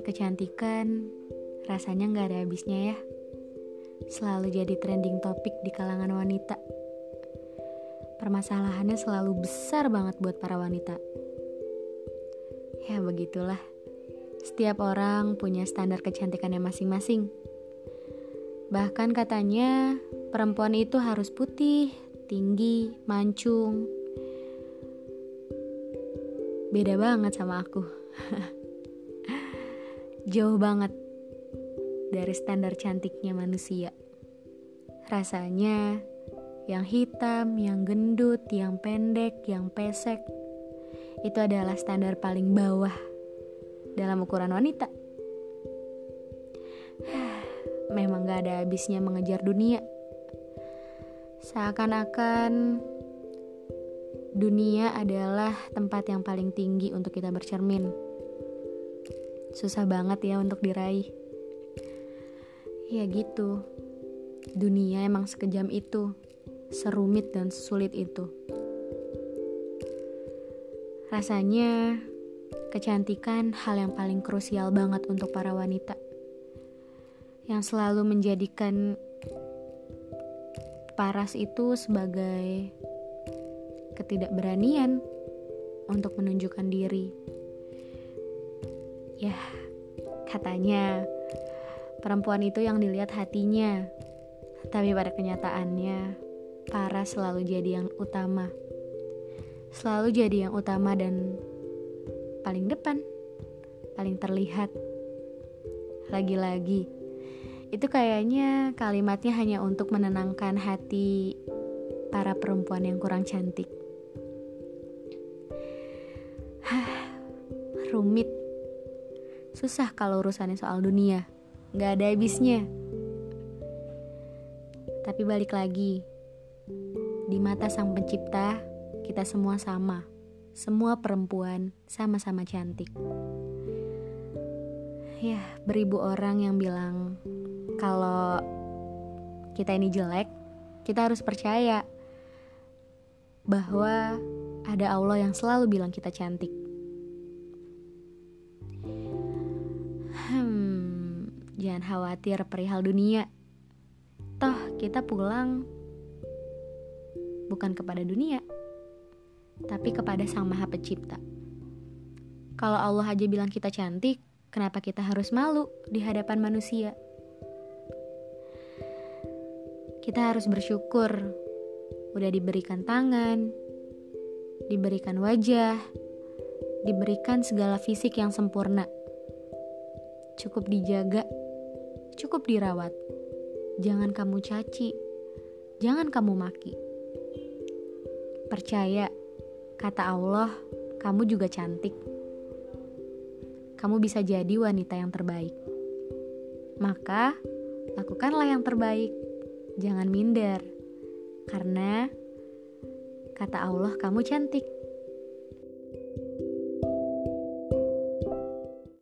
kecantikan rasanya nggak ada habisnya ya. Selalu jadi trending topik di kalangan wanita. Permasalahannya selalu besar banget buat para wanita. Ya begitulah. Setiap orang punya standar kecantikannya masing-masing. Bahkan katanya perempuan itu harus putih, tinggi, mancung. Beda banget sama aku. Jauh banget dari standar cantiknya manusia. Rasanya yang hitam, yang gendut, yang pendek, yang pesek itu adalah standar paling bawah dalam ukuran wanita. Memang gak ada habisnya mengejar dunia. Seakan-akan dunia adalah tempat yang paling tinggi untuk kita bercermin susah banget ya untuk diraih. Ya gitu, dunia emang sekejam itu, serumit dan sulit itu. Rasanya kecantikan hal yang paling krusial banget untuk para wanita yang selalu menjadikan paras itu sebagai ketidakberanian untuk menunjukkan diri Ya, katanya perempuan itu yang dilihat hatinya. Tapi pada kenyataannya, para selalu jadi yang utama. Selalu jadi yang utama dan paling depan, paling terlihat. Lagi-lagi, itu kayaknya kalimatnya hanya untuk menenangkan hati para perempuan yang kurang cantik. rumit Susah kalau urusannya soal dunia, gak ada habisnya. Tapi balik lagi, di mata sang pencipta, kita semua sama. Semua perempuan sama-sama cantik. Ya, beribu orang yang bilang kalau kita ini jelek, kita harus percaya bahwa ada Allah yang selalu bilang kita cantik. Jangan khawatir perihal dunia. Toh, kita pulang bukan kepada dunia, tapi kepada Sang Maha Pencipta. Kalau Allah aja bilang kita cantik, kenapa kita harus malu di hadapan manusia? Kita harus bersyukur udah diberikan tangan, diberikan wajah, diberikan segala fisik yang sempurna. Cukup dijaga cukup dirawat. Jangan kamu caci, jangan kamu maki. Percaya, kata Allah, kamu juga cantik. Kamu bisa jadi wanita yang terbaik. Maka, lakukanlah yang terbaik. Jangan minder, karena kata Allah, kamu cantik.